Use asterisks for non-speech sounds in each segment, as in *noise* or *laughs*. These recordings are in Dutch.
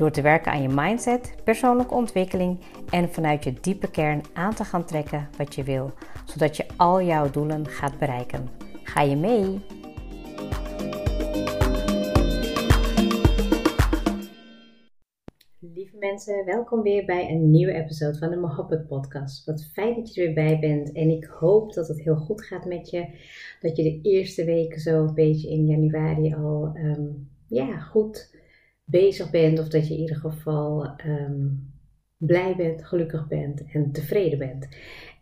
Door te werken aan je mindset, persoonlijke ontwikkeling en vanuit je diepe kern aan te gaan trekken wat je wil, zodat je al jouw doelen gaat bereiken. Ga je mee? Lieve mensen, welkom weer bij een nieuwe episode van de Mohabbat Podcast. Wat fijn dat je er weer bij bent en ik hoop dat het heel goed gaat met je. Dat je de eerste weken zo een beetje in januari al ehm, ja, goed bezig bent of dat je in ieder geval ehm, blij bent, gelukkig bent en tevreden bent.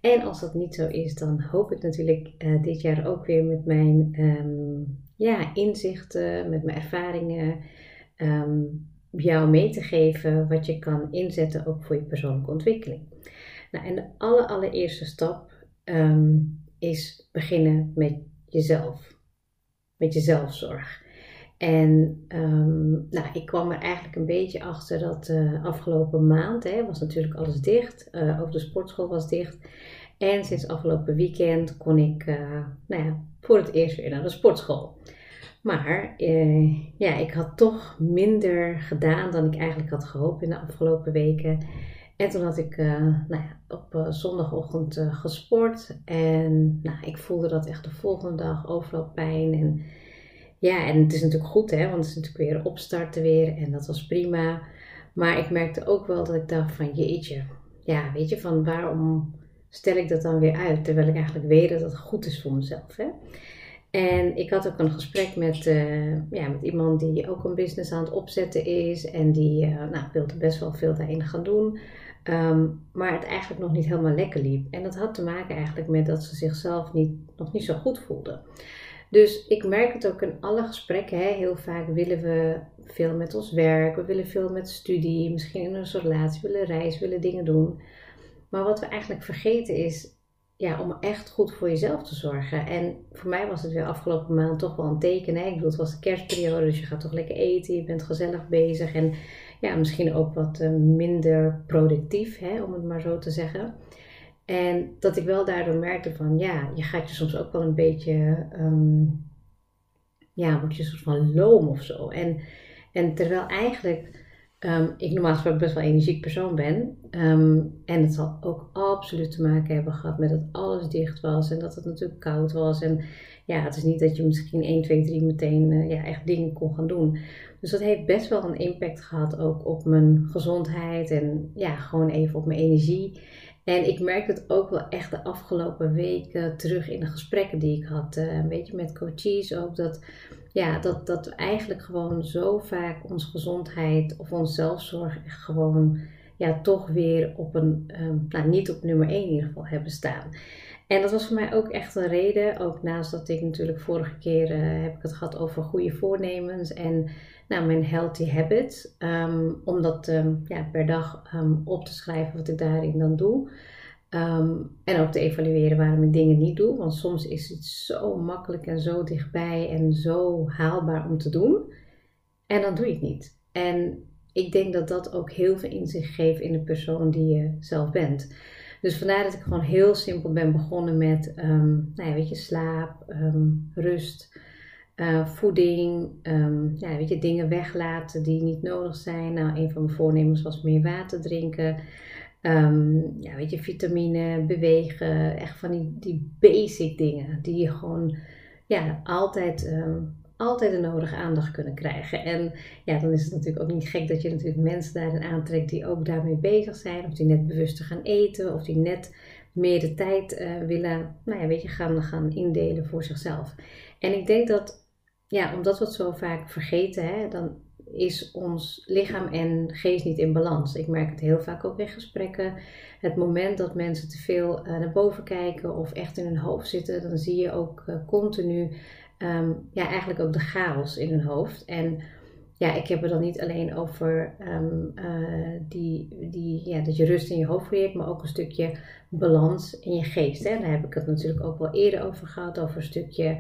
En als dat niet zo is, dan hoop ik natuurlijk uh, dit jaar ook weer met mijn um, ja, inzichten, met mijn ervaringen, um, jou mee te geven wat je kan inzetten ook voor je persoonlijke ontwikkeling. Nou, en de aller, allereerste stap is beginnen met jezelf, met je zelfzorg. En um, nou, ik kwam er eigenlijk een beetje achter dat uh, afgelopen maand hè, was natuurlijk alles dicht. Uh, ook de sportschool was dicht. En sinds afgelopen weekend kon ik uh, nou ja, voor het eerst weer naar de sportschool. Maar ja, ik had toch minder gedaan dan ik eigenlijk had gehoopt in de afgelopen weken. En toen had ik nou ja, op zondagochtend gesport. En nou, ik voelde dat echt de volgende dag overal pijn. En ja, en het is natuurlijk goed, hè, want het is natuurlijk weer opstarten weer en dat was prima. Maar ik merkte ook wel dat ik dacht van jeetje, ja, weet je, van waarom stel ik dat dan weer uit? Terwijl ik eigenlijk weet dat het goed is voor mezelf. Hè? En ik had ook een gesprek met, uh, ja, met iemand die ook een business aan het opzetten is. En die uh, nou, wilde best wel veel daarin gaan doen. Um, maar het eigenlijk nog niet helemaal lekker liep. En dat had te maken eigenlijk met dat ze zichzelf niet, nog niet zo goed voelde. Dus ik merk het ook in alle gesprekken. Hè. Heel vaak willen we veel met ons werk, we willen veel met studie, misschien in een relatie, willen reizen, willen dingen doen. Maar wat we eigenlijk vergeten is ja, om echt goed voor jezelf te zorgen. En voor mij was het weer afgelopen maand toch wel een teken. Hè? Ik bedoel, het was de kerstperiode, dus je gaat toch lekker eten, je bent gezellig bezig. En ja, misschien ook wat uh, minder productief, hè, om het maar zo te zeggen. En dat ik wel daardoor merkte van ja, je gaat je soms ook wel een beetje, um, ja, word je soort van loom of zo. En, en terwijl eigenlijk um, ik normaal gesproken best wel een energiek persoon ben. Um, en het zal ook absoluut te maken hebben gehad met dat alles dicht was en dat het natuurlijk koud was. En ja, het is niet dat je misschien 1, 2, 3 meteen uh, ja, echt dingen kon gaan doen. Dus dat heeft best wel een impact gehad ook op mijn gezondheid en ja, gewoon even op mijn energie. En ik merk het ook wel echt de afgelopen weken terug in de gesprekken die ik had. Uh, een beetje met coaches ook. Dat, ja, dat, dat we eigenlijk gewoon zo vaak onze gezondheid of onze zelfzorg gewoon ja, toch weer op een, um, nou niet op nummer 1 in ieder geval hebben staan. En dat was voor mij ook echt een reden. Ook naast dat ik natuurlijk vorige keer uh, heb ik het gehad over goede voornemens en nou, mijn healthy habits. Um, om dat um, ja, per dag um, op te schrijven wat ik daarin dan doe. en ook te evalueren waarom ik dingen niet doe. Want soms is het zo makkelijk en zo dichtbij en zo haalbaar om te doen. En dan doe je het niet. En ik denk dat dat ook heel veel inzicht geeft in de persoon die je zelf bent. Dus vandaar dat ik gewoon heel simpel ben begonnen met nou ja, weet je, slaap, rust. Uh, voeding, um, ja, weet je, dingen weglaten die niet nodig zijn. Nou, een van mijn voornemens was meer water drinken. Ja, weet je, vitamine, bewegen. Echt van die, die basic dingen die je gewoon ja, altijd, altijd de nodige aandacht kunnen krijgen. En ja, dan is het natuurlijk ook niet gek dat je natuurlijk mensen daarin aantrekt die ook daarmee bezig zijn. Of die net bewuster gaan eten. Of die net meer de tijd uh, willen, nou ja, weet je, gaan, gaan indelen voor zichzelf. En ik denk dat ja, omdat we het zo vaak vergeten, hè, dan is ons lichaam en geest niet in balans. Ik merk het heel vaak ook in gesprekken. Het moment dat mensen te veel uh, naar boven kijken of echt in hun hoofd zitten, dan zie je ook uh, continu um, ja, eigenlijk ook de chaos in hun hoofd. En ja, ik heb het dan niet alleen over um, uh, die, die, ja, dat je rust in je hoofd creëert, maar ook een stukje balans in je geest. Hè? Daar heb ik het natuurlijk ook wel eerder over gehad, over een stukje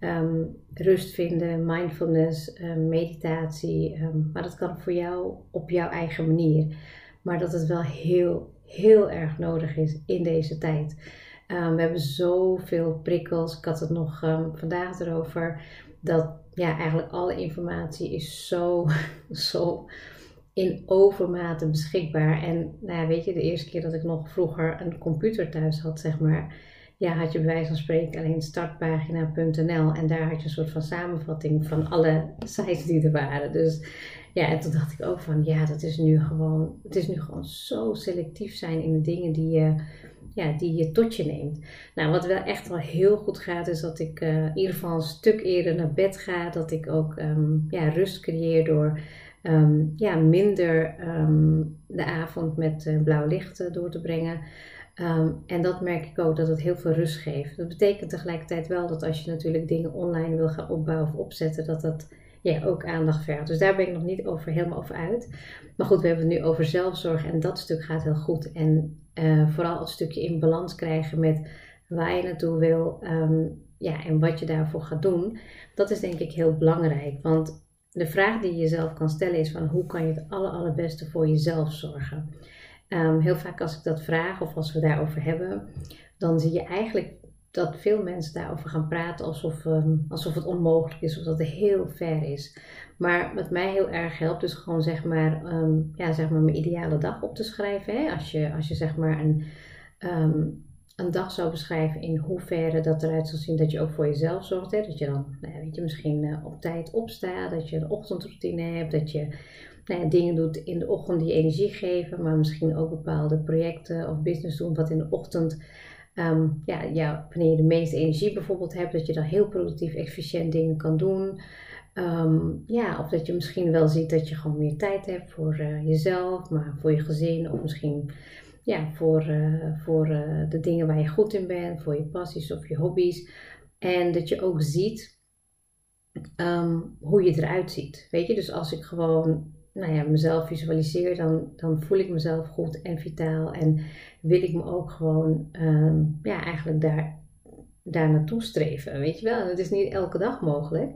um, rust vinden, mindfulness, meditatie. maar dat kan voor jou op jouw eigen manier. Maar dat het wel heel, heel erg nodig is in deze tijd. We hebben zoveel prikkels. Ik had het nog vandaag erover dat ja, eigenlijk alle informatie is zo, *laughs* zo in overmate beschikbaar. En nou ja, weet je, de eerste keer dat ik nog vroeger een computer thuis had, zeg maar, ja, had je bij wijze van spreken alleen startpagina.nl en daar had je een soort van samenvatting van alle sites die er waren. Dus ja, en toen dacht ik ook van, ja, dat is nu gewoon, het is nu gewoon zo selectief zijn in de dingen die je ja, die je tot je neemt. Nou, wat wel echt wel heel goed gaat, is dat ik uh, in ieder geval een stuk eerder naar bed ga. Dat ik ook um, ja, rust creëer door um, ja, minder um, de avond met uh, blauw licht door te brengen. en dat merk ik ook dat het heel veel rust geeft. Dat betekent tegelijkertijd wel dat als je natuurlijk dingen online wil gaan opbouwen of opzetten, dat dat ja, ook aandacht vergt. Dus daar ben ik nog niet over, helemaal over uit. Maar goed, we hebben het nu over zelfzorg en dat stuk gaat heel goed. En uh, vooral het stukje in balans krijgen met waar je naartoe wil um, ja, en wat je daarvoor gaat doen. Dat is denk ik heel belangrijk. Want de vraag die je jezelf kan stellen is van hoe kan je het aller, allerbeste voor jezelf zorgen? Um, heel vaak als ik dat vraag of als we daarover hebben, dan zie je eigenlijk dat veel mensen daarover gaan praten alsof, um, alsof het onmogelijk is of dat het heel ver is. Maar wat mij heel erg helpt, is gewoon zeg maar, um, ja, zeg maar mijn ideale dag op te schrijven. Hè? Als, je, als je zeg maar een, um, een dag zou beschrijven in hoeverre dat eruit zal zien dat je ook voor jezelf zorgt. Hè? Dat je dan nou, weet je, misschien uh, op tijd opstaat, dat je een ochtendroutine hebt, dat je nou ja, dingen doet in de ochtend die energie geven, maar misschien ook bepaalde projecten of business doen wat in de ochtend Um, ja, ja, wanneer je de meeste energie bijvoorbeeld hebt, dat je dan heel productief, efficiënt dingen kan doen. Um, ja, of dat je misschien wel ziet dat je gewoon meer tijd hebt voor uh, jezelf, maar voor je gezin of misschien ja, voor, uh, voor uh, de dingen waar je goed in bent, voor je passies of je hobby's. En dat je ook ziet um, hoe je eruit ziet. Weet je, dus als ik gewoon nou ja, mezelf visualiseer, dan, dan voel ik mezelf goed en vitaal. En wil ik me ook gewoon um, ja, eigenlijk daar, daar naartoe streven. Weet je wel, het is niet elke dag mogelijk.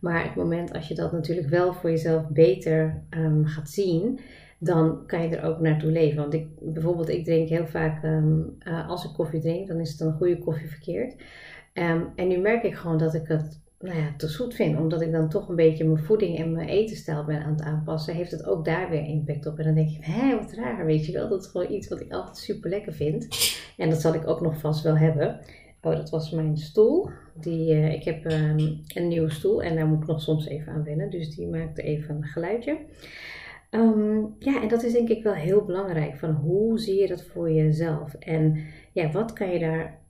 Maar het moment als je dat natuurlijk wel voor jezelf beter um, gaat zien, dan kan je er ook naartoe leven. Want ik, bijvoorbeeld, ik drink heel vaak, um, uh, als ik koffie drink, dan is het een goede koffie verkeerd. en nu merk ik gewoon dat ik het nou ja, te zoet vind, omdat ik dan toch een beetje mijn voeding en mijn etenstijl ben aan het aanpassen, heeft het ook daar weer impact op. En dan denk ik, hé, wat raar, weet je wel. Dat is gewoon iets wat ik altijd super lekker vind. En dat zal ik ook nog vast wel hebben. Oh, dat was mijn stoel. Die, uh, ik heb um, een nieuwe stoel en daar moet ik nog soms even aan wennen. Dus die maakte even een geluidje. Um, ja, en dat is denk ik wel heel belangrijk. Van hoe zie je dat voor jezelf? En ja, wat kan je daar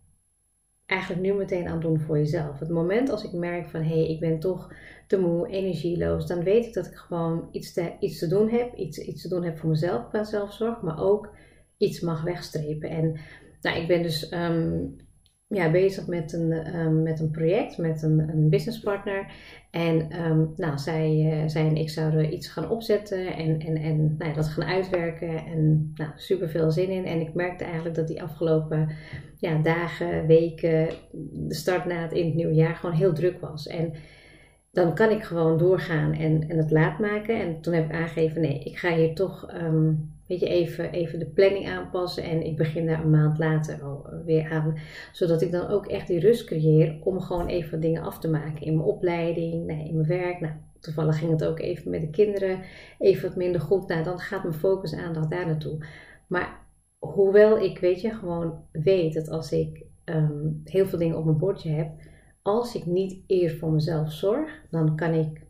eigenlijk nu meteen aan doen voor jezelf. Het moment als ik merk van hé, hey, ik ben toch te moe, energieloos, dan weet ik dat ik gewoon iets te, iets te doen heb. Iets, iets te doen heb voor mezelf qua zelfzorg, maar ook iets mag wegstrepen. En nou, ik ben dus um, ja, bezig met een, um, met een project, met een, een businesspartner. En um, nou, zij, uh, zij en ik zouden iets gaan opzetten en, en, en nou, dat gaan uitwerken. En nou, super veel zin in. En ik merkte eigenlijk dat die afgelopen ja, dagen, weken, de start na het in het nieuwe jaar gewoon heel druk was. En dan kan ik gewoon doorgaan en, en het laat maken. En toen heb ik aangegeven, nee, ik ga hier toch um, weet je, even, even de planning aanpassen. En ik begin daar een maand later al weer aan. Zodat ik dan ook echt die rust creëer om gewoon even dingen af te maken. In mijn opleiding, nee, in mijn werk. Nou, toevallig ging het ook even met de kinderen even wat minder goed. Nou, dan gaat mijn focus aandacht daar naartoe. Maar hoewel ik, weet je, gewoon weet dat als ik um, heel veel dingen op mijn bordje heb, als ik niet eerst voor mezelf zorg, dan kan ik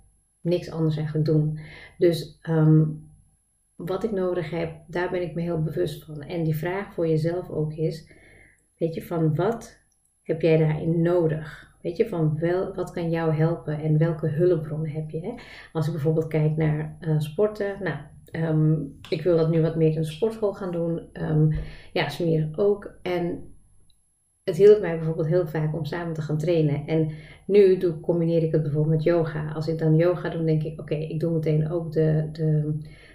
niks anders eigenlijk doen. Dus um, wat ik nodig heb, daar ben ik me heel bewust van. En die vraag voor jezelf ook is, weet je, van wat heb jij daarin nodig? Weet je, van wel, wat kan jou helpen en welke hulpbronnen heb je? Hè? Als ik bijvoorbeeld kijk naar uh, sporten, nou, um, ik wil dat nu wat meer in de sportschool gaan doen. Um, ja, smeren ook. En het hielp mij bijvoorbeeld heel vaak om samen te gaan trainen. En nu doe, combineer ik het bijvoorbeeld met yoga. Als ik dan yoga doe, denk ik, oké, ik doe meteen ook de, de,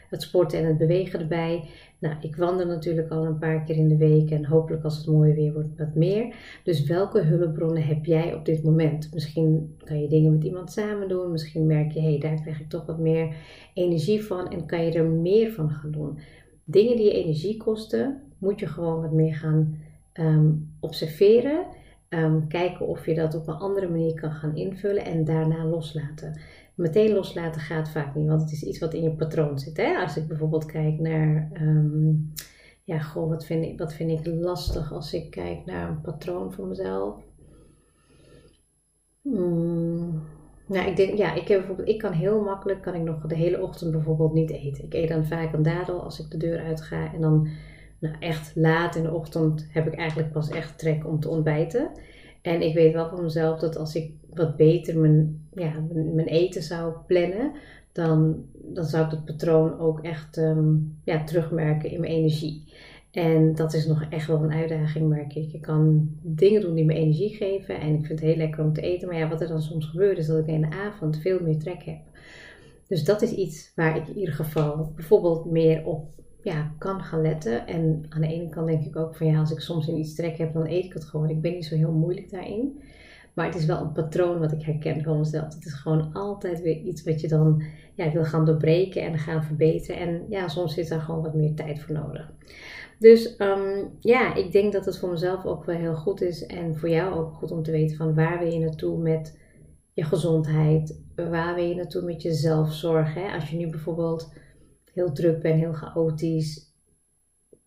het sporten en het bewegen erbij. Nou, ik wandel natuurlijk al een paar keer in de week en hopelijk als het mooi weer wordt wat meer. Dus welke hulpbronnen heb jij op dit moment? Misschien kan je dingen met iemand samen doen. Misschien merk je, hé, hey, daar krijg ik toch wat meer energie van en kan je er meer van gaan doen. Dingen die je energie kosten, moet je gewoon wat meer gaan Ehm, observeren. Um, kijken of je dat op een andere manier kan gaan invullen en daarna loslaten. Meteen loslaten gaat vaak niet, want het is iets wat in je patroon zit. Hè? Als ik bijvoorbeeld kijk naar, um, ja, goh, wat vind, ik, wat vind ik lastig als ik kijk naar een patroon voor mezelf? Hmm. Nou, ik denk, ja, ik, heb bijvoorbeeld, ik kan heel makkelijk, kan ik nog de hele ochtend bijvoorbeeld niet eten. Ik eet dan vaak een dadel als ik de deur uit ga en dan nou, echt laat in de ochtend heb ik eigenlijk pas echt trek om te ontbijten. En ik weet wel van mezelf dat als ik wat beter mijn, ja, mijn eten zou plannen, dan, dan zou ik het patroon ook echt ehm, ja, terugmerken in mijn energie. En dat is nog echt wel een uitdaging, merk ik. Ik kan dingen doen die me energie geven en ik vind het heel lekker om te eten. Maar ja, wat er dan soms gebeurt is dat ik in de avond veel meer trek heb. Dus dat is iets waar ik in ieder geval bijvoorbeeld meer op ja, kan gaan letten. En aan de ene kant denk ik ook van ja, als ik soms in iets trek heb, dan eet ik het gewoon. Ik ben niet zo heel moeilijk daarin. Maar het is wel een patroon wat ik herken van mezelf. Het is gewoon altijd weer iets wat je dan ja, wil gaan doorbreken en gaan verbeteren. En ja, soms is daar gewoon wat meer tijd voor nodig. Dus ehm, ja, ik denk dat het voor mezelf ook wel heel goed is. En voor jou ook goed om te weten van waar wil je naartoe met je gezondheid. Waar wil je naartoe met je zelfzorg. Hè? Als je nu bijvoorbeeld heel druk ben, heel chaotisch,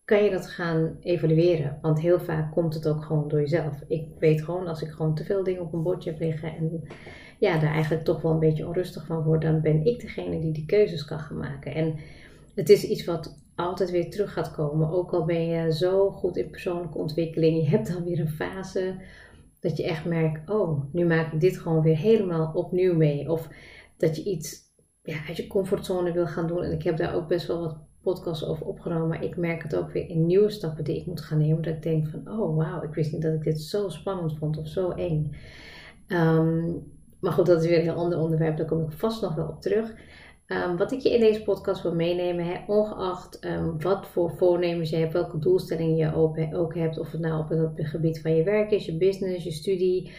kan je dat gaan evalueren. Want heel vaak komt het ook gewoon door jezelf. Ik weet gewoon, als ik gewoon te veel dingen op een bordje heb liggen en ja, daar eigenlijk toch wel een beetje onrustig van word, dan ben ik degene die die keuzes kan gaan maken. En het is iets wat altijd weer terug gaat komen. Ook al ben je zo goed in persoonlijke ontwikkeling, je hebt dan weer een fase dat je echt merkt, oh, nu maak ik dit gewoon weer helemaal opnieuw mee. Of dat je iets ja, uit je comfortzone wil gaan doen. En ik heb daar ook best wel wat podcasts over opgenomen. Maar ik merk het ook weer in nieuwe stappen die ik moet gaan nemen. Dat ik denk van, oh wauw, ik wist niet dat ik dit zo spannend vond of zo eng. Ehm, maar goed, dat is weer een heel ander onderwerp. Daar kom ik vast nog wel op terug. Ehm, wat ik je in deze podcast wil meenemen, ongeacht um, wat voor voornemens je hebt, welke doelstellingen je ook, ook, hebt, of het nou op het gebied van je werk is, je business, je studie,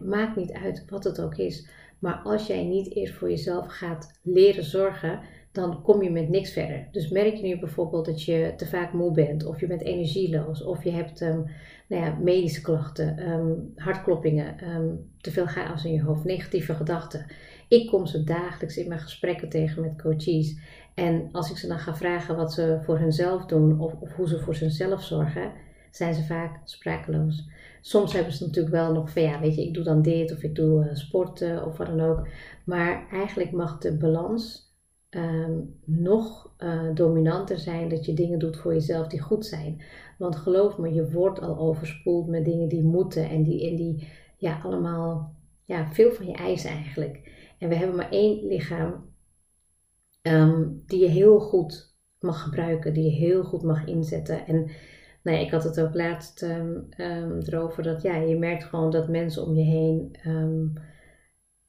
maakt niet uit wat het ook is. Maar als jij niet eerst voor jezelf gaat leren zorgen, dan kom je met niks verder. Dus merk je nu bijvoorbeeld dat je te vaak moe bent, of je bent energieloos, of je hebt um, nou ja, medische klachten, um, hartkloppingen, um, te veel chaos in je hoofd, negatieve gedachten. Ik kom ze dagelijks in mijn gesprekken tegen met coaches. En als ik ze dan ga vragen wat ze voor hunzelf doen of, of hoe ze voor zichzelf zorgen, zijn ze vaak sprakeloos. Soms hebben ze natuurlijk wel nog van ja, weet je, ik doe dan dit of ik doe uh, sporten of wat dan ook. Maar eigenlijk mag de balans ehm, nog uh, dominanter zijn dat je dingen doet voor jezelf die goed zijn. Want geloof me, je wordt al overspoeld met dingen die moeten en die, en die ja, allemaal ja, veel van je eisen eigenlijk. En we hebben maar één lichaam ehm, die je heel goed mag gebruiken, die je heel goed mag inzetten. En nou ik had het ook laatst um, erover dat ja, je merkt gewoon dat mensen om je heen um,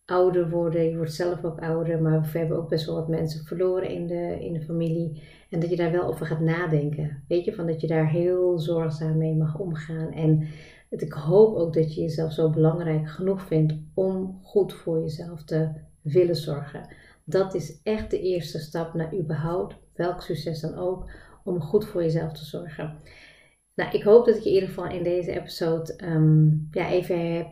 ouder worden. Je wordt zelf ook ouder, maar we hebben ook best wel wat mensen verloren in de, in de familie. En dat je daar wel over gaat nadenken. Weet je, van dat je daar heel zorgzaam mee mag omgaan. En ik hoop ook dat je jezelf zo belangrijk genoeg vindt om goed voor jezelf te willen zorgen. Dat is echt de eerste stap naar überhaupt, welk succes dan ook, om goed voor jezelf te zorgen. Nou, ik hoop dat ik je in ieder geval in deze episode um, ja, even heb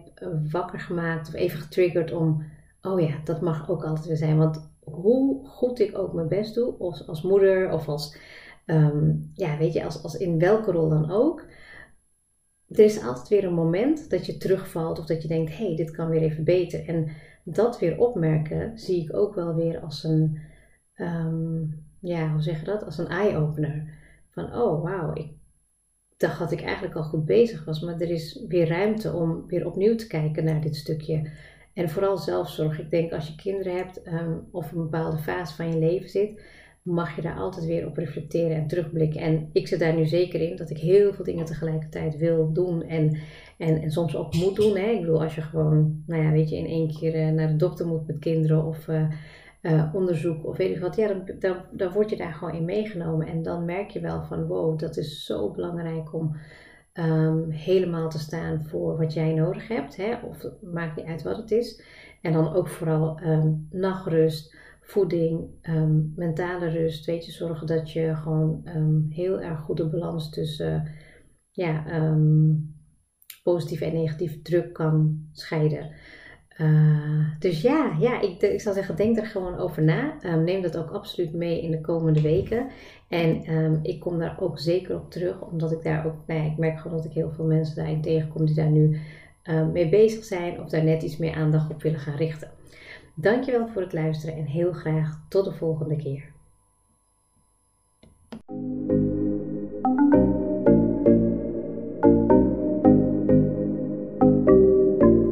wakker gemaakt of even getriggerd om, oh ja, dat mag ook altijd weer zijn. Want hoe goed ik ook mijn best doe, of als moeder of als, um, ja, weet je, als, als in welke rol dan ook. Er is altijd weer een moment dat je terugvalt of dat je denkt, hé, hey, dit kan weer even beter. En dat weer opmerken zie ik ook wel weer als een, um, ja, hoe zeg je dat? Als een eye-opener. Van, oh wauw, ik dacht dat ik eigenlijk al goed bezig was. Maar er is weer ruimte om weer opnieuw te kijken naar dit stukje. En vooral zelfzorg. Ik denk als je kinderen hebt um, of een bepaalde fase van je leven zit, mag je daar altijd weer op reflecteren en terugblikken. En ik zit daar nu zeker in dat ik heel veel dingen tegelijkertijd wil doen en, en, en soms ook moet doen. Hè. Ik bedoel, als je gewoon, nou ja, weet je, in één keer eh, naar de dokter moet met kinderen of uh, onderzoek of weet ik wat, ja, dan, dan, dan word je daar gewoon in meegenomen. En dan merk je wel van, wow, dat is zo belangrijk om um, helemaal te staan voor wat jij nodig hebt. Hè? Of maakt niet uit wat het is. En dan ook vooral um, nachtrust, voeding, um, mentale rust. Weet je, zorgen dat je gewoon heel erg goede balans tussen ja, positieve en negatieve druk kan scheiden. Uh, dus ja, ja ik, ik zou zeggen, denk er gewoon over na. Um, neem dat ook absoluut mee in de komende weken. En um, ik kom daar ook zeker op terug, omdat ik daar ook, nou ja, ik merk gewoon dat ik heel veel mensen daarin tegenkom die daar nu um, mee bezig zijn of daar net iets meer aandacht op willen gaan richten. Dankjewel voor het luisteren en heel graag tot de volgende keer.